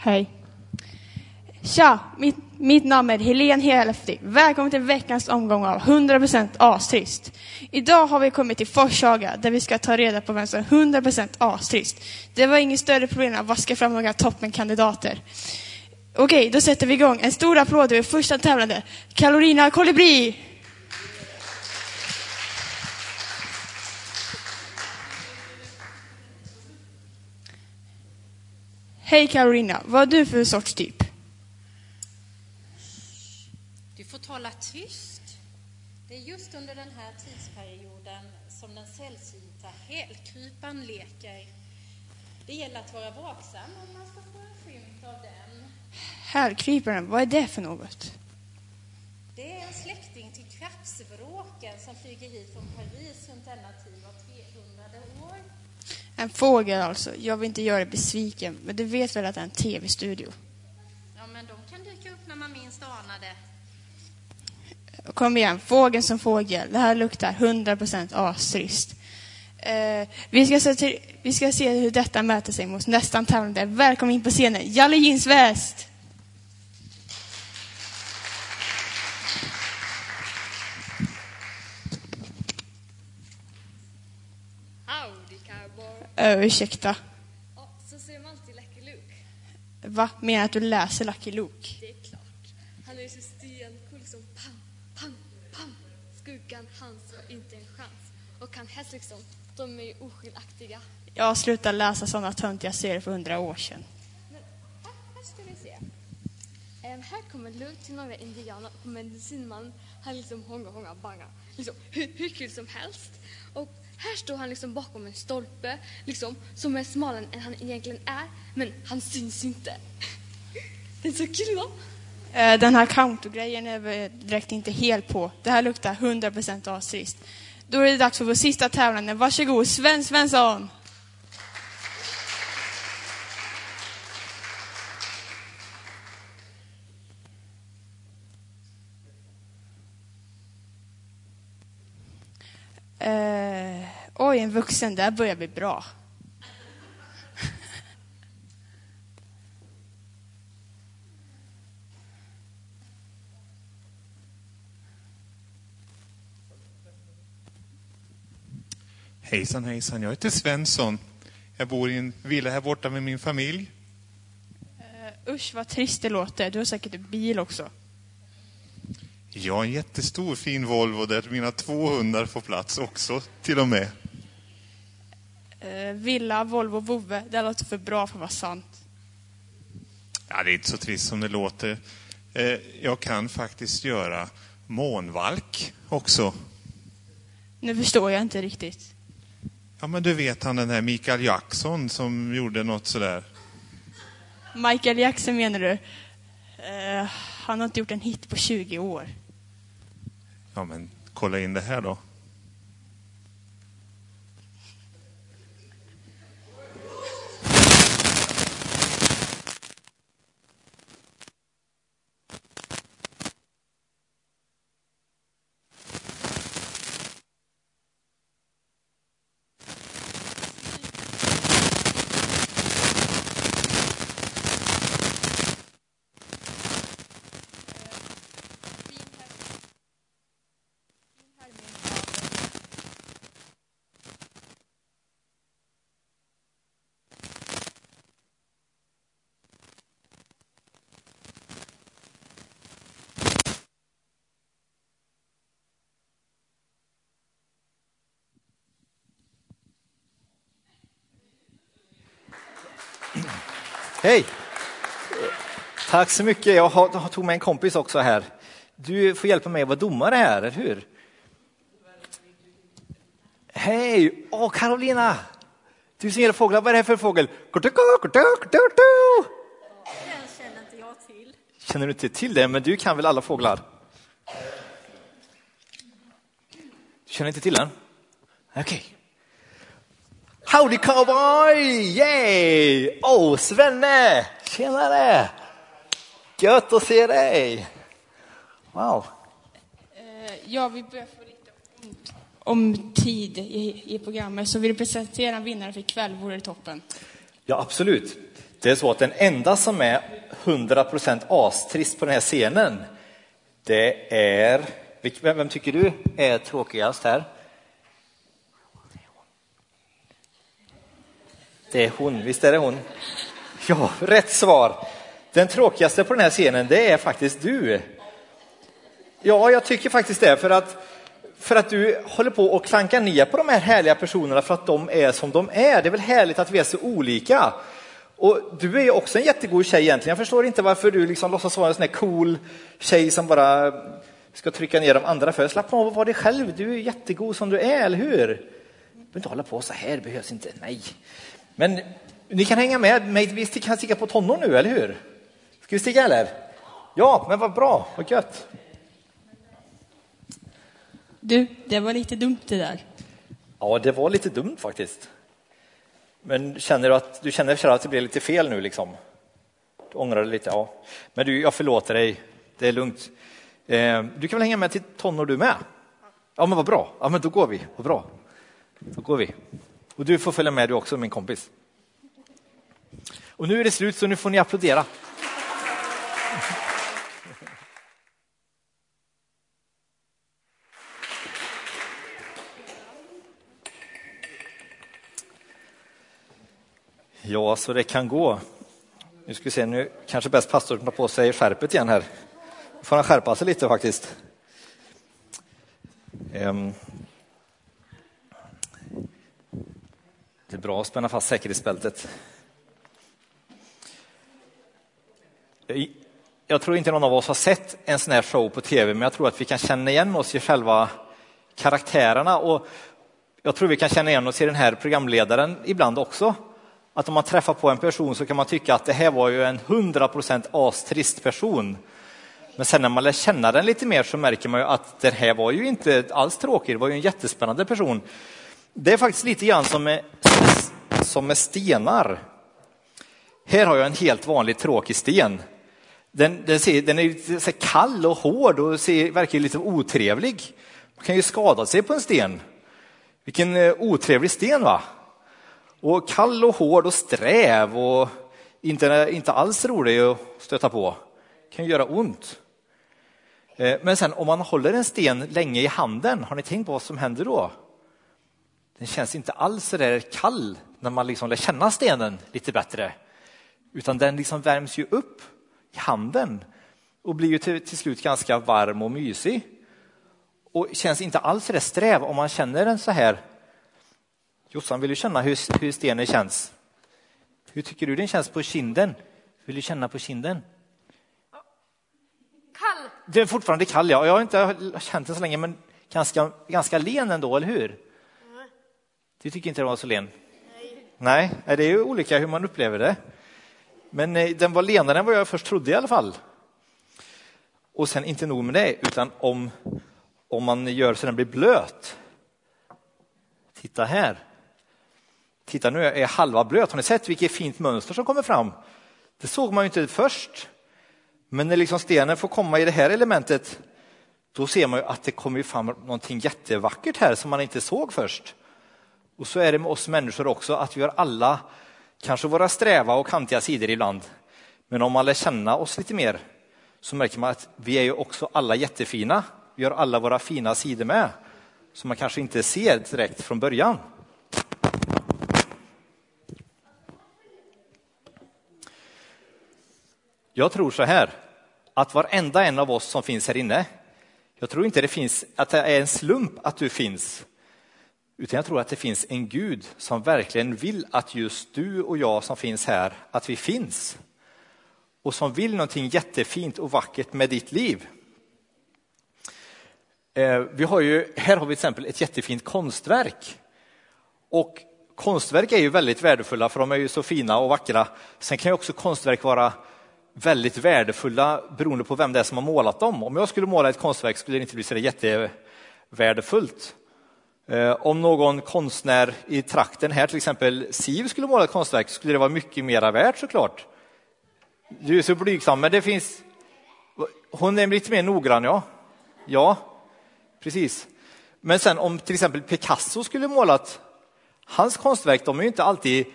Hej. Tja, mitt, mitt namn är Helene Helefti. Välkommen till veckans omgång av 100% astrist. Idag har vi kommit till Forshaga där vi ska ta reda på vem som är 100% astrist. Det var inget större problem att vaska fram några toppenkandidater. Okej, då sätter vi igång. En stor applåd till första tävlande, Carolina Kolibri. Hej Carolina, vad är du för sorts typ? Du får tala tyst. Det är just under den här tidsperioden som den sällsynta hälkrypan leker. Det gäller att vara vaksam om man ska få en skymt av den. Härkryparen, vad är det för något? Det är en släkting till krapsvråken som flyger hit från Paris runt denna tid var 300 år. En fågel alltså. Jag vill inte göra dig besviken, men du vet väl att det är en tv-studio? Ja, men de kan dyka upp när man minst anar det. Kom igen, fågeln som fågel. Det här luktar 100% astrist. Eh, vi, ska se till, vi ska se hur detta mäter sig mot nästan tävlande. Välkommen in på scenen, Jalle Jeansväst! Howdy cowboy. Uh, ursäkta. Ja, så ser man alltid Lucky Luke. Va? Menar att du läser Lucky Luke? Det är klart. Han är ju så stencool liksom pam, pam, pam. Skuggan, hans har inte en chans. Och han helst liksom, de är ju oskiljaktiga. Jag slutar läsa sådana töntiga serier för hundra år sedan. Men här, här ska vi se. Ehm, här kommer Luke till några indianer och medicinmannen han liksom hånga, hånga, banga. Liksom hur, hur kul som helst. Och här står han liksom bakom en stolpe, liksom, som är smalare än han egentligen är, men han syns inte. Det är så kul va? Eh, den här countergrejen är vi direkt inte helt på. Det här luktar 100% astrist. Då är det dags för vår sista tävlande. Varsågod, Sven Svensson! Uh oj, en vuxen. Det här börjar bli bra. Hejsan hejsan, jag heter Svensson. Jag bor i en villa här borta med min familj. Eh, usch, vad trist det låter. Du har säkert en bil också. Jag har en jättestor fin Volvo där mina två hundar får plats också, till och med. Eh, villa, Volvo, vovve. Det låter för bra för att vara sant. Ja, det är inte så trist som det låter. Eh, Jag kan faktiskt göra månvalk också. Nu förstår jag inte riktigt. Ja, men du vet han den här Michael Jackson som gjorde något sådär. Michael Jackson menar du? Eh, han har inte gjort en hit på 20 år. Ja, men kolla in det här då. Hej! Tack så mycket. Jag har, jag tog med en kompis också här. Du får hjälpa mig att vara domare här, eller hur? Hej! Åh, Carolina! Du som gillar fåglar, vad är det här för fågel? Den känner inte jag till. Känner du inte till det? Men du kan väl alla fåglar? Du känner inte till den? Okej. Howdy cowboy! Yay! Åh, oh, Svenne! Tjenare! Gött att se dig! Wow. Eh, ja, vi börjar få lite om, om tid i, i programmet. Så vill du presentera en vinnare för ikväll vore det toppen. Ja, absolut. Det är så att den enda som är 100% astrist på den här scenen, det är... Vem, vem tycker du är tråkigast här? Det är hon, visst är det hon? Ja, rätt svar. Den tråkigaste på den här scenen, det är faktiskt du. Ja, jag tycker faktiskt det, för att, för att du håller på och klankar ner på de här härliga personerna för att de är som de är. Det är väl härligt att vi är så olika. Och du är ju också en jättegod tjej egentligen. Jag förstår inte varför du liksom låtsas vara en sån här cool tjej som bara ska trycka ner de andra för. Slappna av och var dig själv. Du är jättegod som du är, eller hur? Du behöver inte hålla på så här, det behövs inte. Nej. Men ni kan hänga med mig. Vi kan sticka på tonår nu, eller hur? Ska vi sticka eller? Ja, men vad bra, vad gött. Du, det var lite dumt det där. Ja, det var lite dumt faktiskt. Men känner du att du känner att det blev lite fel nu liksom? Du ångrar dig lite? Ja. Men du, jag förlåter dig. Det är lugnt. Eh, du kan väl hänga med till tonår du med? Ja, men vad bra. Ja, men då går vi. Vad bra. Då går vi. Och du får följa med du också, min kompis. Och nu är det slut, så nu får ni applådera. Ja, så det kan gå. Nu ska vi se, nu kanske bäst pastorn tar på sig skärpet igen här. Nu får han skärpa sig lite faktiskt. Um. Det är bra att spänna fast säkerhetsbältet. Jag tror inte någon av oss har sett en sån här show på tv, men jag tror att vi kan känna igen oss i själva karaktärerna. Och jag tror vi kan känna igen oss i den här programledaren ibland också att om man träffar på en person så kan man tycka att det här var ju en 100% astrist person. Men sen när man lär känna den lite mer så märker man ju att den här var ju inte alls tråkig. det var ju en jättespännande person. Det är faktiskt lite grann som med, som med stenar. Här har jag en helt vanlig tråkig sten. Den, den, ser, den är lite kall och hård och ser, verkar lite otrevlig. Man kan ju skada sig på en sten. Vilken eh, otrevlig sten va? Och kall och hård och sträv och inte, inte alls rolig att stöta på. kan göra ont. Eh, men sen om man håller en sten länge i handen, har ni tänkt på vad som händer då? Den känns inte alls så där kall när man liksom lär känna stenen lite bättre. Utan den liksom värms ju upp i handen och blir ju till, till slut ganska varm och mysig. Och känns inte alls där sträv om man känner den så här Jossan, vill du känna hur, hur stenen känns? Hur tycker du den känns på kinden? Vill du känna på kinden? Kall. Den är fortfarande kall, ja. Jag har inte känt den så länge, men ganska, ganska len ändå, eller hur? Mm. Du tycker inte den var så len? Nej. Det är ju olika hur man upplever det. Men eh, den var lenare än vad jag först trodde i alla fall. Och sen inte nog med det, utan om, om man gör så den blir blöt. Titta här. Titta nu är halva blöt. Har ni sett vilket fint mönster som kommer fram? Det såg man ju inte först. Men när liksom stenen får komma i det här elementet, då ser man ju att det kommer fram någonting jättevackert här som man inte såg först. Och så är det med oss människor också, att vi har alla kanske våra sträva och kantiga sidor ibland. Men om man lär känna oss lite mer så märker man att vi är ju också alla jättefina. Vi har alla våra fina sidor med, som man kanske inte ser direkt från början. Jag tror så här, att varenda en av oss som finns här inne, jag tror inte det finns, att det är en slump att du finns, utan jag tror att det finns en Gud som verkligen vill att just du och jag som finns här, att vi finns. Och som vill någonting jättefint och vackert med ditt liv. Eh, vi har ju, här har vi till exempel ett jättefint konstverk. Och konstverk är ju väldigt värdefulla för de är ju så fina och vackra. Sen kan ju också konstverk vara väldigt värdefulla beroende på vem det är som har målat dem. Om jag skulle måla ett konstverk skulle det inte bli så jättevärdefullt. Eh, om någon konstnär i trakten här, till exempel Siv, skulle måla ett konstverk skulle det vara mycket mera värt såklart. Du är så blygsam, men det finns... Hon är lite mer noggrann, ja. Ja, precis. Men sen om till exempel Picasso skulle målat hans konstverk, de är ju inte alltid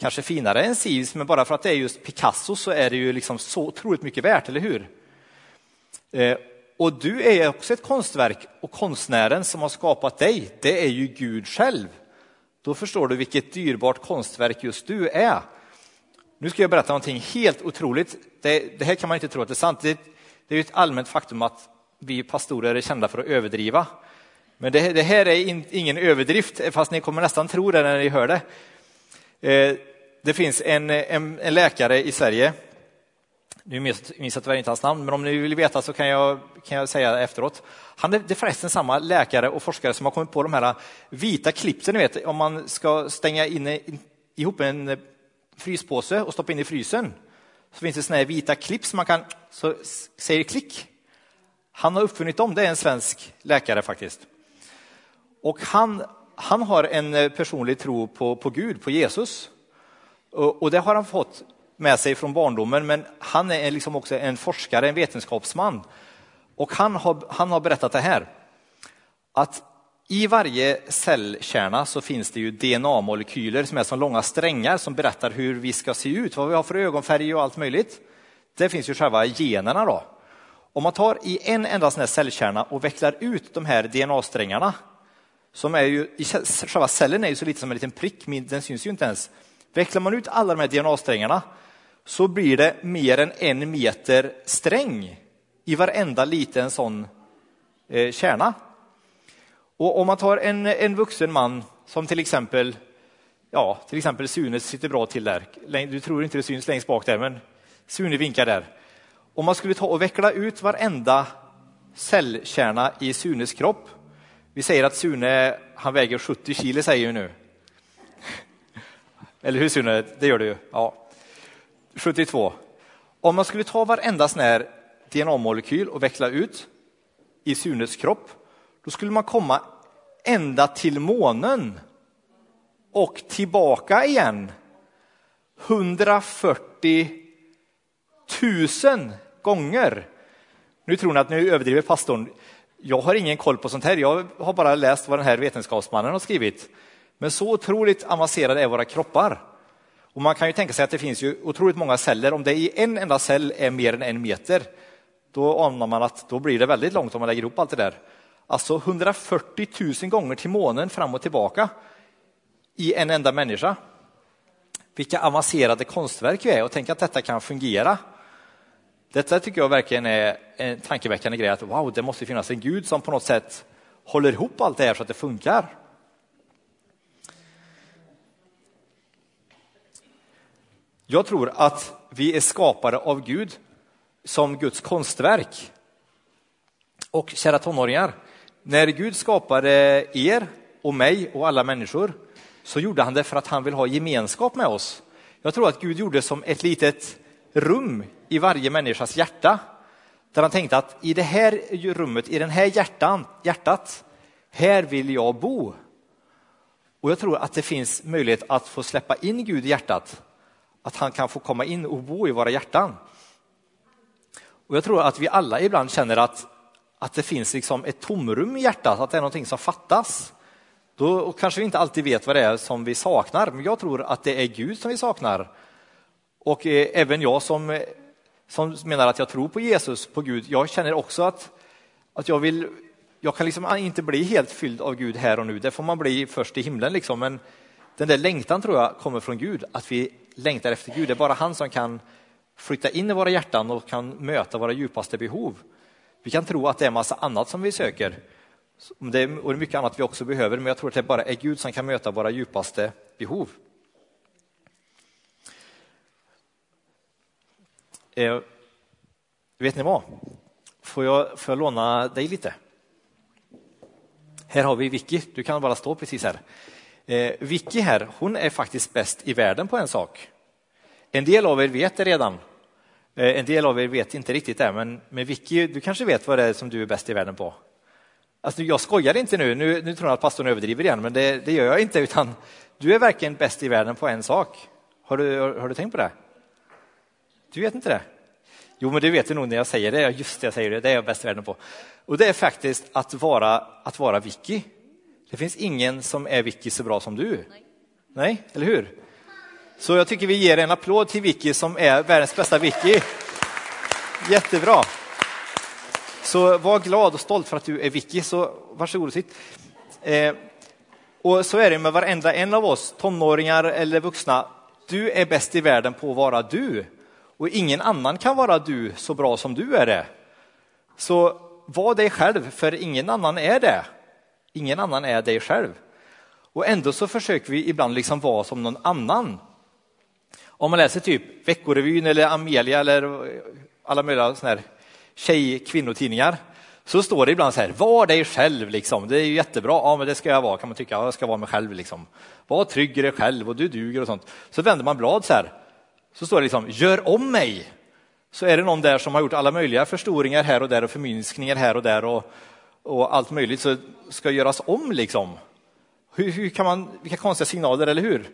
kanske finare än Sivs, men bara för att det är just Picasso så är det ju liksom så otroligt mycket värt, eller hur? Eh, och du är också ett konstverk och konstnären som har skapat dig, det är ju Gud själv. Då förstår du vilket dyrbart konstverk just du är. Nu ska jag berätta någonting helt otroligt. Det, det här kan man inte tro att det är sant. Det, det är ett allmänt faktum att vi pastorer är kända för att överdriva. Men det, det här är in, ingen överdrift, fast ni kommer nästan tro det när ni hör det. Eh, det finns en, en, en, läkare i Sverige, nu minns jag tyvärr inte hans namn, men om ni vill veta så kan jag, kan jag säga efteråt. Han är, det är förresten samma läkare och forskare som har kommit på de här vita klippen, ni vet, om man ska stänga in, ihop en fryspåse och stoppa in i frysen. Så finns det såna här vita klipp som man kan, så säger klick. Han har uppfunnit dem, det är en svensk läkare faktiskt. Och han, han har en eh, personlig tro på, på Gud, på Jesus. Och, och det har han fått med sig från barndomen, men han är liksom också en forskare, en vetenskapsman. Och han har, han har berättat det här, att i varje cellkärna så finns det ju DNA-molekyler som är som långa strängar som berättar hur vi ska se ut, vad vi har för ögonfärg och allt möjligt. Det finns ju själva generna då. Om man tar i en enda sån här cellkärna och vecklar ut de här DNA-strängarna, som är ju, själva cellen är ju så liten som en liten prick, den syns ju inte ens. Vecklar man ut alla de här DNA-strängarna så blir det mer än en meter sträng i varenda liten sån eh, kärna. Och om man tar en, en vuxen man som till exempel, ja, till exempel Sune sitter bra till där. Du tror inte det syns längst bak där, men Sune vinkar där. Om man skulle ta och veckla ut varenda cellkärna i Sunes kropp. Vi säger att Sune, han väger 70 kilo säger vi nu. Eller hur Sune? Det gör du ju. Ja. 72. Om man skulle ta varenda sån här DNA-molekyl och veckla ut i Sunes kropp då skulle man komma ända till månen och tillbaka igen. 140 000 gånger. Nu tror ni att nu överdriver pastorn. Jag har ingen koll på sånt här. Jag har bara läst vad den här vetenskapsmannen har skrivit. Men så otroligt avancerade är våra kroppar. Och man kan ju tänka sig att det finns ju otroligt många celler. Om det i en enda cell är mer än en meter, då anar man att då blir det väldigt långt om man lägger ihop allt det där. Alltså 140 000 gånger till månen fram och tillbaka i en enda människa. Vilka avancerade konstverk vi är och tänk att detta kan fungera. Detta tycker jag verkligen är en tankeväckande grej att wow, det måste finnas en gud som på något sätt håller ihop allt det här så att det funkar. Jag tror att vi är skapade av Gud som Guds konstverk. Och kära tonåringar, när Gud skapade er och mig och alla människor så gjorde han det för att han vill ha gemenskap med oss. Jag tror att Gud gjorde som ett litet rum i varje människas hjärta där han tänkte att i det här rummet, i den här hjärtan, hjärtat, här vill jag bo. Och jag tror att det finns möjlighet att få släppa in Gud i hjärtat, att han kan få komma in och bo i våra hjärtan. Och jag tror att vi alla ibland känner att att det finns liksom ett tomrum i hjärtat, att det är någonting som fattas. Då kanske vi inte alltid vet vad det är som vi saknar, men jag tror att det är Gud som vi saknar. Och eh, även jag som, som menar att jag tror på Jesus, på Gud, jag känner också att, att jag vill jag kan liksom inte bli helt fylld av Gud här och nu, det får man bli först i himlen. Liksom. Men den där längtan tror jag kommer från Gud, att vi längtar efter Gud. Det är bara han som kan flytta in i våra hjärtan och kan möta våra djupaste behov. Vi kan tro att det är massa annat som vi söker det är, och mycket annat vi också behöver, men jag tror att det bara är Gud som kan möta våra djupaste behov. Eh, vet ni vad? Får jag, får jag låna dig lite? Här har vi Vicky, du kan bara stå precis här. Eh, Vicky här, hon är faktiskt bäst i världen på en sak. En del av er vet det redan, Eh, en del av er vet inte riktigt det, men, men Vicky, du kanske vet vad det är som du är bäst i världen på? Alltså, jag skojar inte nu, nu, nu tror jag att pastorn överdriver igen, men det, det, gör jag inte, utan du är verkligen bäst i världen på en sak. Har du, har, har du tänkt på det? Du vet inte det? Jo, men det vet du nog när jag säger det. Just det, jag säger det. Det är jag bäst i världen på. Och det är faktiskt att vara, att vara Vicky. Det finns ingen som är Vicky så bra som du. Nej, Nej eller hur? Så jag tycker vi ger en applåd till Vicky som är världens bästa Vicky. Jättebra. Så var glad och stolt för att du är Vicky, så varsågod och sitt. Eh, och så är det med varenda en av oss, tonåringar eller vuxna. Du är bäst i världen på att vara du. Och ingen annan kan vara du så bra som du är det. Så var dig själv, för ingen annan är det. Ingen annan är dig själv. Och ändå så försöker vi ibland liksom vara som någon annan. Om man läser typ Veckorevyn eller Amelia eller alla möjliga såna här tjej kvinnotidningar så står det ibland så här, var dig själv liksom. Det är ju jättebra, ja men det ska jag vara kan man tycka, jag ska vara mig själv liksom. Var trygg i dig själv och du duger och sånt. Så vänder man blad så här, så står det liksom, gör om mig. Så är det någon där som har gjort alla möjliga förstoringar här och där och förminskningar här och där och, och allt möjligt så ska göras om liksom. Hur, hur kan man, vilka konstiga signaler, eller hur?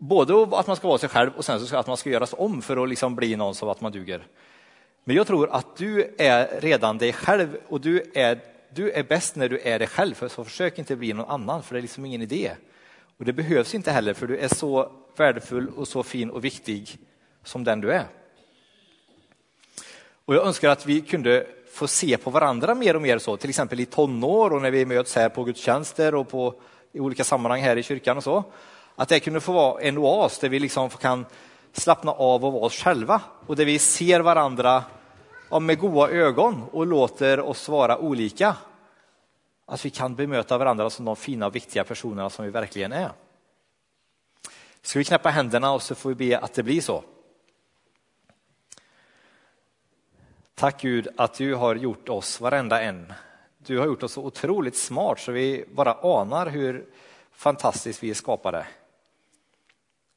Både att man ska vara sig själv och sen så att man ska göras om för att liksom bli någon som att man duger. Men jag tror att du är redan dig själv och du är, du är bäst när du är dig själv. Så försök inte bli någon annan, för det är liksom ingen idé. Och det behövs inte heller, för du är så värdefull och så fin och viktig som den du är. Och jag önskar att vi kunde få se på varandra mer och mer så, till exempel i tonår och när vi möts här på gudstjänster och på, i olika sammanhang här i kyrkan och så. Att det kunde få vara en oas där vi liksom kan slappna av och vara oss själva och där vi ser varandra ja, med goda ögon och låter oss vara olika. Att vi kan bemöta varandra som de fina och viktiga personerna som vi verkligen är. Ska vi knäppa händerna och så får vi be att det blir så. Tack Gud att du har gjort oss, varenda en. Du har gjort oss så otroligt smart så vi bara anar hur fantastiskt vi är skapade.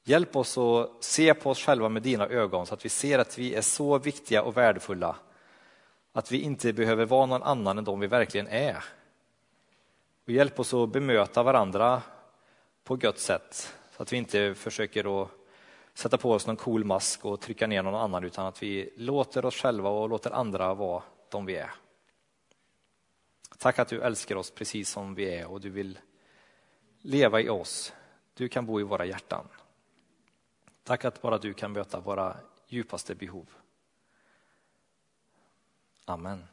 Hjälp oss att se på oss själva med dina ögon så att vi ser att vi är så viktiga och värdefulla. Att vi inte behöver vara någon annan än de vi verkligen är. Och hjälp oss att bemöta varandra på gott sätt så att vi inte försöker att sätta på oss någon cool mask och trycka ner någon annan utan att vi låter oss själva och låter andra vara de vi är. Tack att du älskar oss precis som vi är och du vill leva i oss. Du kan bo i våra hjärtan. Tack att bara du kan möta våra djupaste behov. Amen.